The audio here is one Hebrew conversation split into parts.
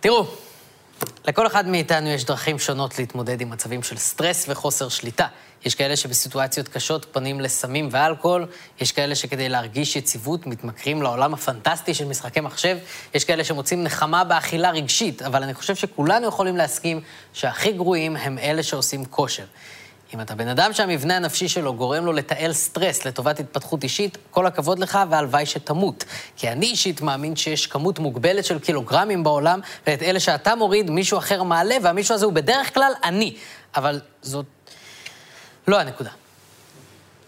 תראו, לכל אחד מאיתנו יש דרכים שונות להתמודד עם מצבים של סטרס וחוסר שליטה. יש כאלה שבסיטואציות קשות פונים לסמים ואלכוהול, יש כאלה שכדי להרגיש יציבות מתמכרים לעולם הפנטסטי של משחקי מחשב, יש כאלה שמוצאים נחמה באכילה רגשית, אבל אני חושב שכולנו יכולים להסכים שהכי גרועים הם אלה שעושים כושר. אם אתה בן אדם שהמבנה הנפשי שלו גורם לו לתעל סטרס לטובת התפתחות אישית, כל הכבוד לך והלוואי שתמות. כי אני אישית מאמין שיש כמות מוגבלת של קילוגרמים בעולם, ואת אלה שאתה מוריד, מישהו אחר מעלה, והמישהו הזה הוא בדרך כלל אני. אבל זאת לא הנקודה.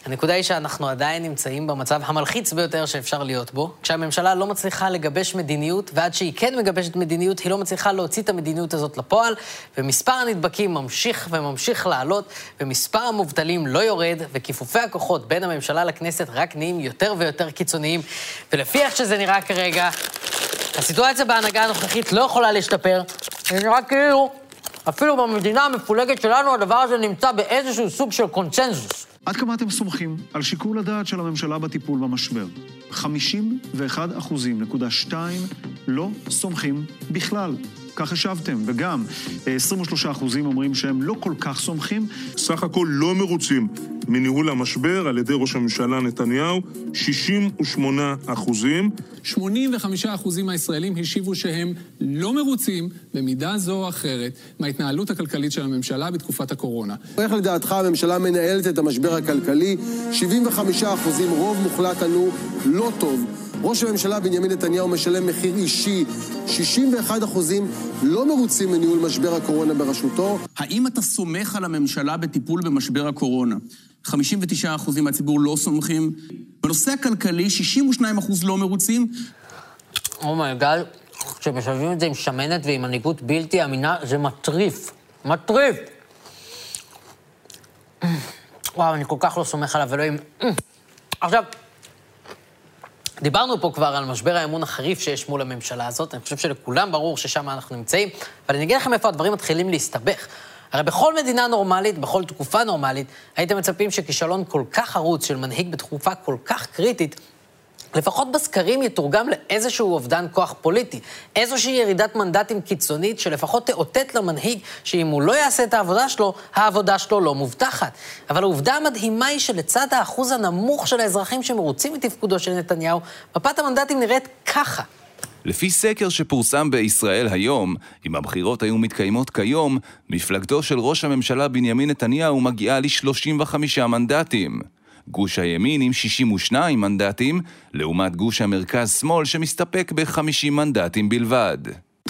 הנקודה היא שאנחנו עדיין נמצאים במצב המלחיץ ביותר שאפשר להיות בו, כשהממשלה לא מצליחה לגבש מדיניות, ועד שהיא כן מגבשת מדיניות, היא לא מצליחה להוציא את המדיניות הזאת לפועל, ומספר הנדבקים ממשיך וממשיך לעלות, ומספר המובטלים לא יורד, וכיפופי הכוחות בין הממשלה לכנסת רק נהיים יותר ויותר קיצוניים, ולפי איך שזה נראה כרגע, הסיטואציה בהנהגה הנוכחית לא יכולה להשתפר, זה נראה כאילו, אפילו במדינה המפולגת שלנו, הדבר הזה נמצא באיזשהו סוג של קונצנזוס. עד כמה אתם סומכים על שיקול הדעת של הממשלה בטיפול במשבר? 51 אחוזים, נקודה 2, לא סומכים בכלל. כך השבתם, וגם 23 אחוזים אומרים שהם לא כל כך סומכים. סך הכל לא מרוצים מניהול המשבר על ידי ראש הממשלה נתניהו, 68 אחוזים. 85 אחוזים מהישראלים השיבו שהם לא מרוצים, במידה זו או אחרת, מההתנהלות הכלכלית של הממשלה בתקופת הקורונה. איך לדעתך הממשלה מנהלת את המשבר הכלכלי? 75 אחוזים, רוב מוחלט ענו לא טוב. ראש הממשלה בנימין נתניהו משלם מחיר אישי. 61 אחוזים לא מרוצים מניהול משבר הקורונה בראשותו. האם אתה סומך על הממשלה בטיפול במשבר הקורונה? 59 אחוזים מהציבור לא סומכים. בנושא הכלכלי, 62 אחוז לא מרוצים. oh my god, כשמשלבים את זה עם שמנת ועם מנהיגות בלתי אמינה, זה מטריף. מטריף! וואו, אני כל כך לא סומך עליו, אלוהים. עכשיו, דיברנו פה כבר על משבר האמון החריף שיש מול הממשלה הזאת, אני חושב שלכולם ברור ששם אנחנו נמצאים, אבל אני אגיד לכם איפה הדברים מתחילים להסתבך. הרי בכל מדינה נורמלית, בכל תקופה נורמלית, הייתם מצפים שכישלון כל כך חרוץ של מנהיג בתקופה כל כך קריטית, לפחות בסקרים יתורגם לאיזשהו אובדן כוח פוליטי, איזושהי ירידת מנדטים קיצונית שלפחות תאותת למנהיג שאם הוא לא יעשה את העבודה שלו, העבודה שלו לא מובטחת. אבל העובדה המדהימה היא שלצד האחוז הנמוך של האזרחים שמרוצים מתפקודו של נתניהו, מפת המנדטים נראית ככה. לפי סקר שפורסם בישראל היום, אם הבחירות היו מתקיימות כיום, מפלגתו של ראש הממשלה בנימין נתניהו מגיעה ל-35 מנדטים. גוש הימין עם 62 מנדטים, לעומת גוש המרכז-שמאל שמסתפק ב-50 מנדטים בלבד.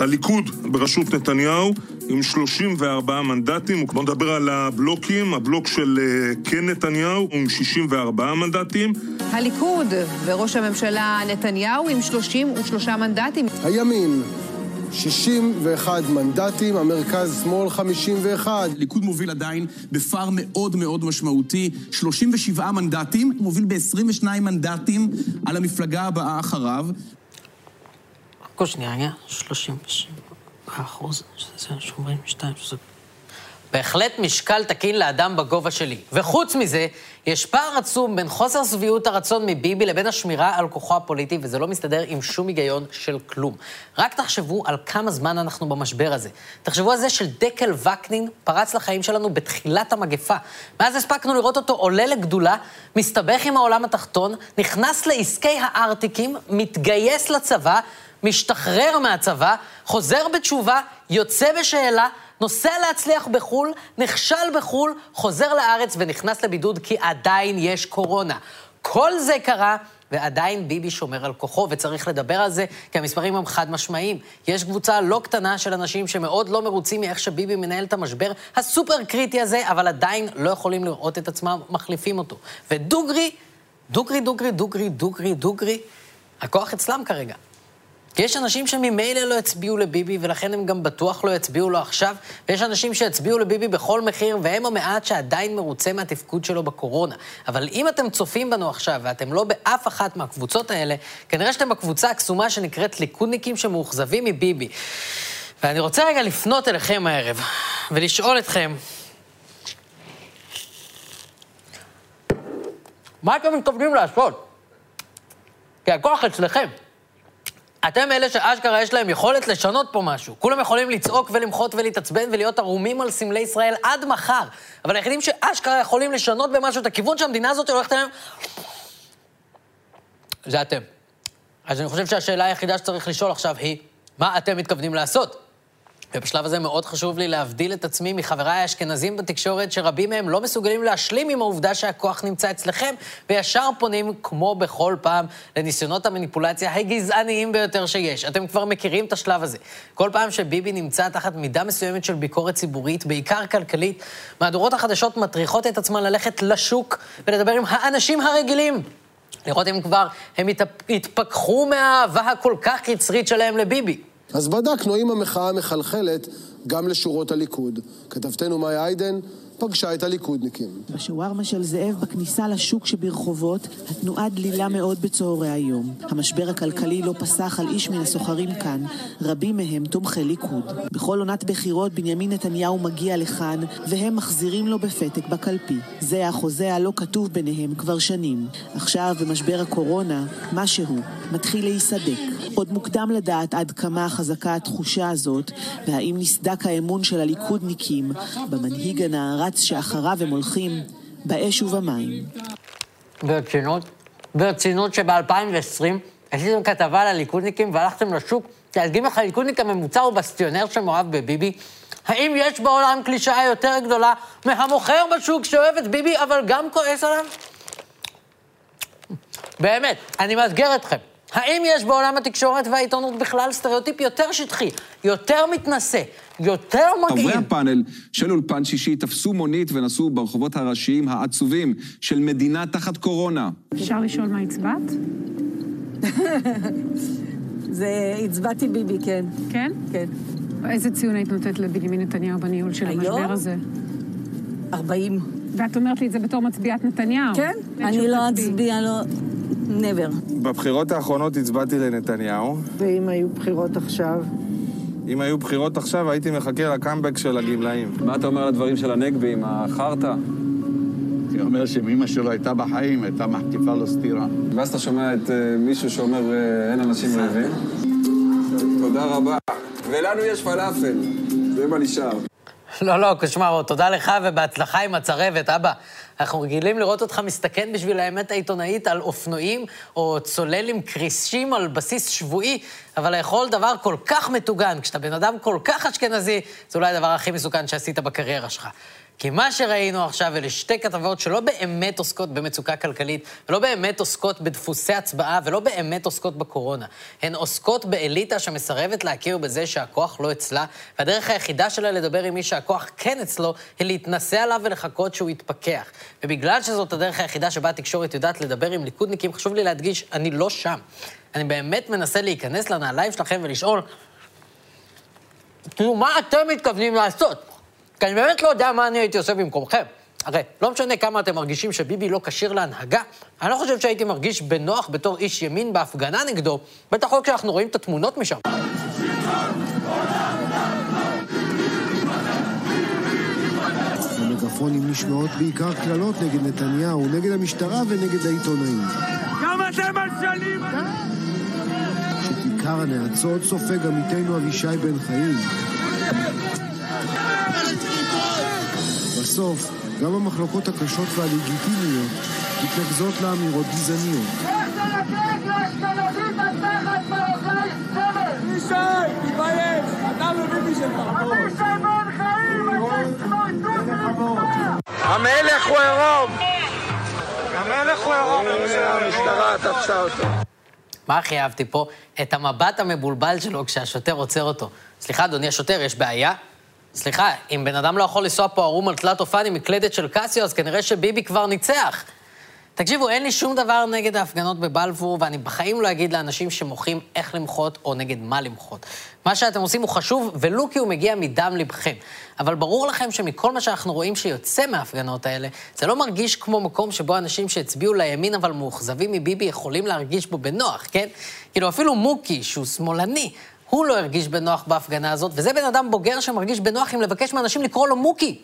הליכוד בראשות נתניהו עם 34 מנדטים, בואו נדבר על הבלוקים, הבלוק של אה, כן נתניהו עם 64 מנדטים. הליכוד וראש הממשלה נתניהו עם 33 מנדטים. הימין 61 מנדטים, המרכז-שמאל 51. ליכוד מוביל עדיין בפער מאוד מאוד משמעותי, 37 מנדטים, מוביל ב-22 מנדטים על המפלגה הבאה אחריו. כל שנייה, רגע, 37 אחוז, שזה 82, שזה... בהחלט משקל תקין לאדם בגובה שלי. וחוץ מזה, יש פער עצום בין חוסר שביעות הרצון מביבי לבין השמירה על כוחו הפוליטי, וזה לא מסתדר עם שום היגיון של כלום. רק תחשבו על כמה זמן אנחנו במשבר הזה. תחשבו על זה של דקל וקנין פרץ לחיים שלנו בתחילת המגפה. מאז הספקנו לראות אותו עולה לגדולה, מסתבך עם העולם התחתון, נכנס לעסקי הארטיקים, מתגייס לצבא, משתחרר מהצבא, חוזר בתשובה, יוצא בשאלה, נוסע להצליח בחו"ל, נכשל בחו"ל, חוזר לארץ ונכנס לבידוד כי עדיין יש קורונה. כל זה קרה, ועדיין ביבי שומר על כוחו, וצריך לדבר על זה, כי המספרים הם חד משמעיים. יש קבוצה לא קטנה של אנשים שמאוד לא מרוצים מאיך שביבי מנהל את המשבר הסופר קריטי הזה, אבל עדיין לא יכולים לראות את עצמם מחליפים אותו. ודוגרי, דוגרי, דוגרי, דוגרי, דוגרי, דוגרי, הכוח אצלם כרגע. יש אנשים שממילא לא הצביעו לביבי, ולכן הם גם בטוח לא יצביעו לו עכשיו, ויש אנשים שיצביעו לביבי בכל מחיר, והם המעט שעדיין מרוצה מהתפקוד שלו בקורונה. אבל אם אתם צופים בנו עכשיו, ואתם לא באף אחת מהקבוצות האלה, כנראה שאתם בקבוצה הקסומה שנקראת ליכודניקים שמאוכזבים מביבי. ואני רוצה רגע לפנות אליכם הערב, ולשאול אתכם, מה אתם מתכוונים לעשות? כי הכוח אצלכם. אתם אלה שאשכרה יש להם יכולת לשנות פה משהו. כולם יכולים לצעוק ולמחות ולהתעצבן ולהיות ערומים על סמלי ישראל עד מחר. אבל היחידים שאשכרה יכולים לשנות במשהו את הכיוון שהמדינה הזאת הולכת אליהם, זה אתם. אז אני חושב שהשאלה היחידה שצריך לשאול עכשיו היא, מה אתם מתכוונים לעשות? ובשלב הזה מאוד חשוב לי להבדיל את עצמי מחבריי האשכנזים בתקשורת, שרבים מהם לא מסוגלים להשלים עם העובדה שהכוח נמצא אצלכם, וישר פונים, כמו בכל פעם, לניסיונות המניפולציה הגזעניים ביותר שיש. אתם כבר מכירים את השלב הזה. כל פעם שביבי נמצא תחת מידה מסוימת של ביקורת ציבורית, בעיקר כלכלית, מהדורות החדשות מטריחות את עצמן ללכת לשוק ולדבר עם האנשים הרגילים. לראות אם כבר הם התפכחו מהאהבה הכל כך יצרית שלהם לביבי. אז בדקנו האם המחאה מחלחלת גם לשורות הליכוד. כתבתנו מאיה איידן פגשה את הליכודניקים. בשווארמה של זאב בכניסה לשוק שברחובות, התנועה דלילה מאוד בצהרי היום. המשבר הכלכלי לא פסח על איש מן הסוחרים כאן, רבים מהם תומכי ליכוד. בכל עונת בחירות בנימין נתניהו מגיע לכאן, והם מחזירים לו בפתק בקלפי. זה החוזה הלא כתוב ביניהם כבר שנים. עכשיו, במשבר הקורונה, משהו מתחיל להיסדק. עוד מוקדם לדעת עד כמה חזקה התחושה הזאת, והאם נסדק האמון של הליכודניקים במנהיג הנערץ שאחריו הם הולכים באש ובמים. ברצינות? ברצינות שב-2020 עשיתם כתבה על הליכודניקים והלכתם לשוק להדגים איך הליכודניק הממוצע הוא בסטיונר שמאוהב בביבי? האם יש בעולם קלישאה יותר גדולה מהמוכר בשוק שאוהב את ביבי אבל גם כועס עליו? באמת, אני מאתגר אתכם. האם יש בעולם התקשורת והעיתונות בכלל סטריאוטיפ יותר שטחי, יותר מתנשא, יותר מגעיל? חברי הפאנל של אולפן שישי תפסו מונית ונסעו ברחובות הראשיים העצובים של מדינה תחת קורונה. אפשר לשאול מה הצבעת? זה, הצבעתי ביבי, כן. כן? כן. איזה ציון היית נותנת לבנימין נתניהו בניהול של המשבר הזה? 40. ואת אומרת לי את זה בתור מצביעת נתניהו. כן, אני לא אצביע, לא... never. בבחירות האחרונות הצבעתי לנתניהו. ואם היו בחירות עכשיו? אם היו בחירות עכשיו, הייתי מחכה לקאמבק של הגמלאים. מה אתה אומר על הדברים של הנגבי עם החרטא? אני אומר שאם אמא שלו הייתה בחיים, הייתה מחטיפה לו סטירה. ואז אתה שומע את uh, מישהו שאומר uh, אין אנשים רעבים? תודה רבה. ולנו יש פלאפל, זה מה נשאר. לא, לא, קושמרו, תודה לך ובהצלחה עם הצרבת, אבא. אנחנו רגילים לראות אותך מסתכן בשביל האמת העיתונאית על אופנועים או צולל עם קרישים על בסיס שבועי, אבל לאכול דבר כל כך מטוגן, כשאתה בן אדם כל כך אשכנזי, זה אולי הדבר הכי מסוכן שעשית בקריירה שלך. כי מה שראינו עכשיו אלה שתי כתבות שלא באמת עוסקות במצוקה כלכלית, ולא באמת עוסקות בדפוסי הצבעה, ולא באמת עוסקות בקורונה. הן עוסקות באליטה שמסרבת להכיר בזה שהכוח לא אצלה, והדרך היחידה שלה לדבר עם מי שהכוח כן אצלו, היא להתנשא עליו ולחכות שהוא יתפכח. ובגלל שזאת הדרך היחידה שבה התקשורת יודעת לדבר עם ליכודניקים, חשוב לי להדגיש, אני לא שם. אני באמת מנסה להיכנס לנעליים שלכם ולשאול, כאילו, מה אתם מתכוונים לעשות? כי אני באמת לא יודע מה אני הייתי עושה במקומכם. הרי לא משנה כמה אתם מרגישים שביבי לא כשיר להנהגה, אני לא חושב שהייתי מרגיש בנוח בתור איש ימין בהפגנה נגדו, בטח לא כשאנחנו רואים את התמונות משם. במגפונים נשמעות בעיקר קללות נגד נתניהו, נגד המשטרה ונגד העיתונאים. גם אתם אשלים! שכיכר הנאצות סופג עמיתנו אבישי בן חיים. בסוף, גם המחלוקות הקשות והלגיטימיות מתנקזות לאמירות גזעניות. ישי, תתבייש! אתה וביבי שלך. אבישי בן חיים, המלך הוא עירום! המלך הוא עירום! המשטרה תפסה אותו. מה הכי אהבתי פה? את המבט המבולבל שלו כשהשוטר עוצר אותו. סליחה, אדוני השוטר, יש בעיה? סליחה, אם בן אדם לא יכול לנסוע פה ערום על תלת אופן עם מקלדת של קסיו, אז כנראה שביבי כבר ניצח. תקשיבו, אין לי שום דבר נגד ההפגנות בבלפור, ואני בחיים לא אגיד לאנשים שמוחים איך למחות או נגד מה למחות. מה שאתם עושים הוא חשוב, ולו כי הוא מגיע מדם לבכם. אבל ברור לכם שמכל מה שאנחנו רואים שיוצא מההפגנות האלה, זה לא מרגיש כמו מקום שבו אנשים שהצביעו לימין אבל מאוכזבים מביבי יכולים להרגיש בו בנוח, כן? כאילו, אפילו מוקי, שהוא שמאלני, הוא לא הרגיש בנוח בהפגנה הזאת, וזה בן אדם בוגר שמרגיש בנוח אם לבקש מאנשים לקרוא לו מוקי.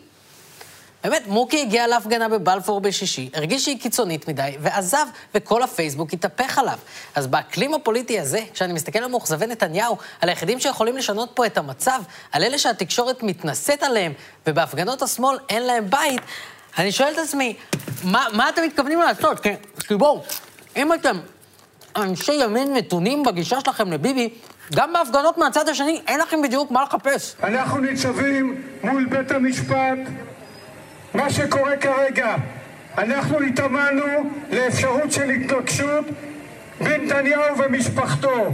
באמת, מוקי הגיע להפגנה בבלפור בשישי, הרגיש שהיא קיצונית מדי, ועזב, וכל הפייסבוק התהפך עליו. אז באקלים הפוליטי הזה, כשאני מסתכל על מאוכזבי נתניהו, על היחידים שיכולים לשנות פה את המצב, על אלה שהתקשורת מתנשאת עליהם, ובהפגנות השמאל אין להם בית, אני שואל את עצמי, מה, מה אתם מתכוונים לעשות? כי, כי בואו, אם אתם אנשי ימין מתונים בגישה שלכם לביבי, גם בהפגנות מהצד השני אין לכם בדיוק מה לחפש. אנחנו ניצבים מול בית המשפט. מה שקורה כרגע, אנחנו התאמנו לאפשרות של התנגשות בנתניהו ומשפחתו.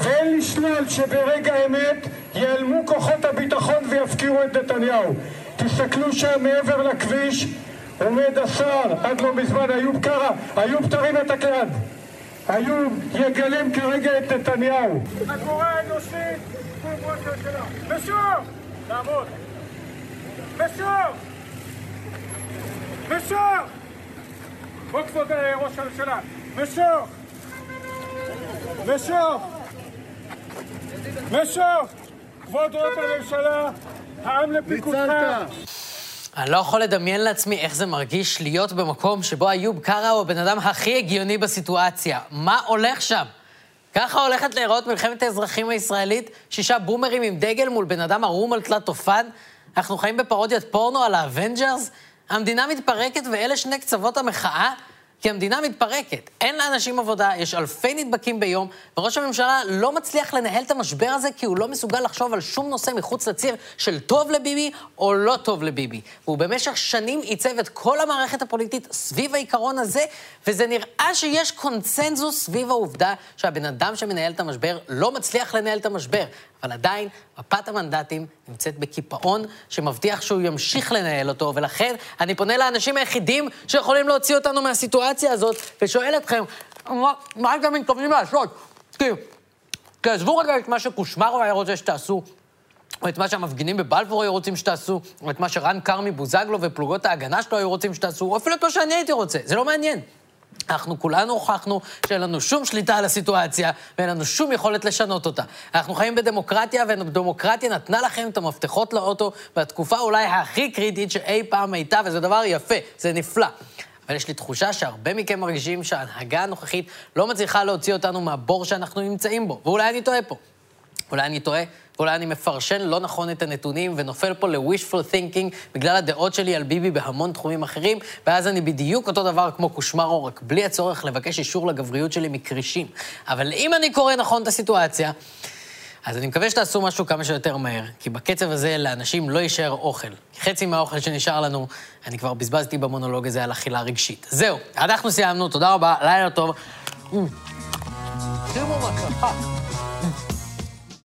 ואין לשלול שברגע האמת ייעלמו כוחות הביטחון ויפקירו את נתניהו. תסתכלו שם מעבר לכביש, עומד השר, עד לא מזמן, איוב קרא. איוב תרים את הכלד. איוב יגלם כרגע את נתניהו. הגבורה האנושית מול ראש הממשלה. ושוב! לעמוד. ושוב! ושוב! בוא כבוד ראש הממשלה. ושוב! ושוב! ושוב! כבוד ראש הממשלה, העם לפיקודך. אני לא יכול לדמיין לעצמי איך זה מרגיש להיות במקום שבו איוב קרא הוא הבן אדם הכי הגיוני בסיטואציה. מה הולך שם? ככה הולכת להיראות מלחמת האזרחים הישראלית? שישה בומרים עם דגל מול בן אדם ערום על תלת אופן? אנחנו חיים בפרודיית פורנו על האבנג'רס? המדינה מתפרקת ואלה שני קצוות המחאה? כי המדינה מתפרקת, אין לאנשים עבודה, יש אלפי נדבקים ביום, וראש הממשלה לא מצליח לנהל את המשבר הזה כי הוא לא מסוגל לחשוב על שום נושא מחוץ לציר של טוב לביבי או לא טוב לביבי. והוא במשך שנים עיצב את כל המערכת הפוליטית סביב העיקרון הזה, וזה נראה שיש קונצנזוס סביב העובדה שהבן אדם שמנהל את המשבר לא מצליח לנהל את המשבר. אבל עדיין מפת המנדטים נמצאת בקיפאון שמבטיח שהוא ימשיך לנהל אותו, ולכן אני פונה לאנשים היחידים שיכולים להוציא אותנו מהסיטואציה הזאת, ושואל אתכם, מה, אתם מתכוונים לעשות? כי, כי עזבו רגע את מה שקושמרו היה רוצה שתעשו, או את מה שהמפגינים בבלפור היו רוצים שתעשו, או את מה שרן כרמי בוזגלו ופלוגות ההגנה שלו היו רוצים שתעשו, או אפילו את מה שאני הייתי רוצה, זה לא מעניין. אנחנו כולנו הוכחנו שאין לנו שום שליטה על הסיטואציה ואין לנו שום יכולת לשנות אותה. אנחנו חיים בדמוקרטיה, ודמוקרטיה נתנה לכם את המפתחות לאוטו בתקופה אולי הכי קריטית שאי פעם הייתה, וזה דבר יפה, זה נפלא. אבל יש לי תחושה שהרבה מכם מרגישים שההנהגה הנוכחית לא מצליחה להוציא אותנו מהבור שאנחנו נמצאים בו, ואולי אני טועה פה. אולי אני טועה, ואולי אני מפרשן לא נכון את הנתונים ונופל פה ל-wishful thinking בגלל הדעות שלי על ביבי בהמון תחומים אחרים, ואז אני בדיוק אותו דבר כמו קושמרו, רק בלי הצורך לבקש אישור לגבריות שלי מקרישים. אבל אם אני קורא נכון את הסיטואציה, אז אני מקווה שתעשו משהו כמה שיותר מהר, כי בקצב הזה לאנשים לא יישאר אוכל. חצי מהאוכל שנשאר לנו, אני כבר בזבזתי במונולוג הזה על אכילה רגשית. זהו, אנחנו סיימנו, תודה רבה, לילה טוב.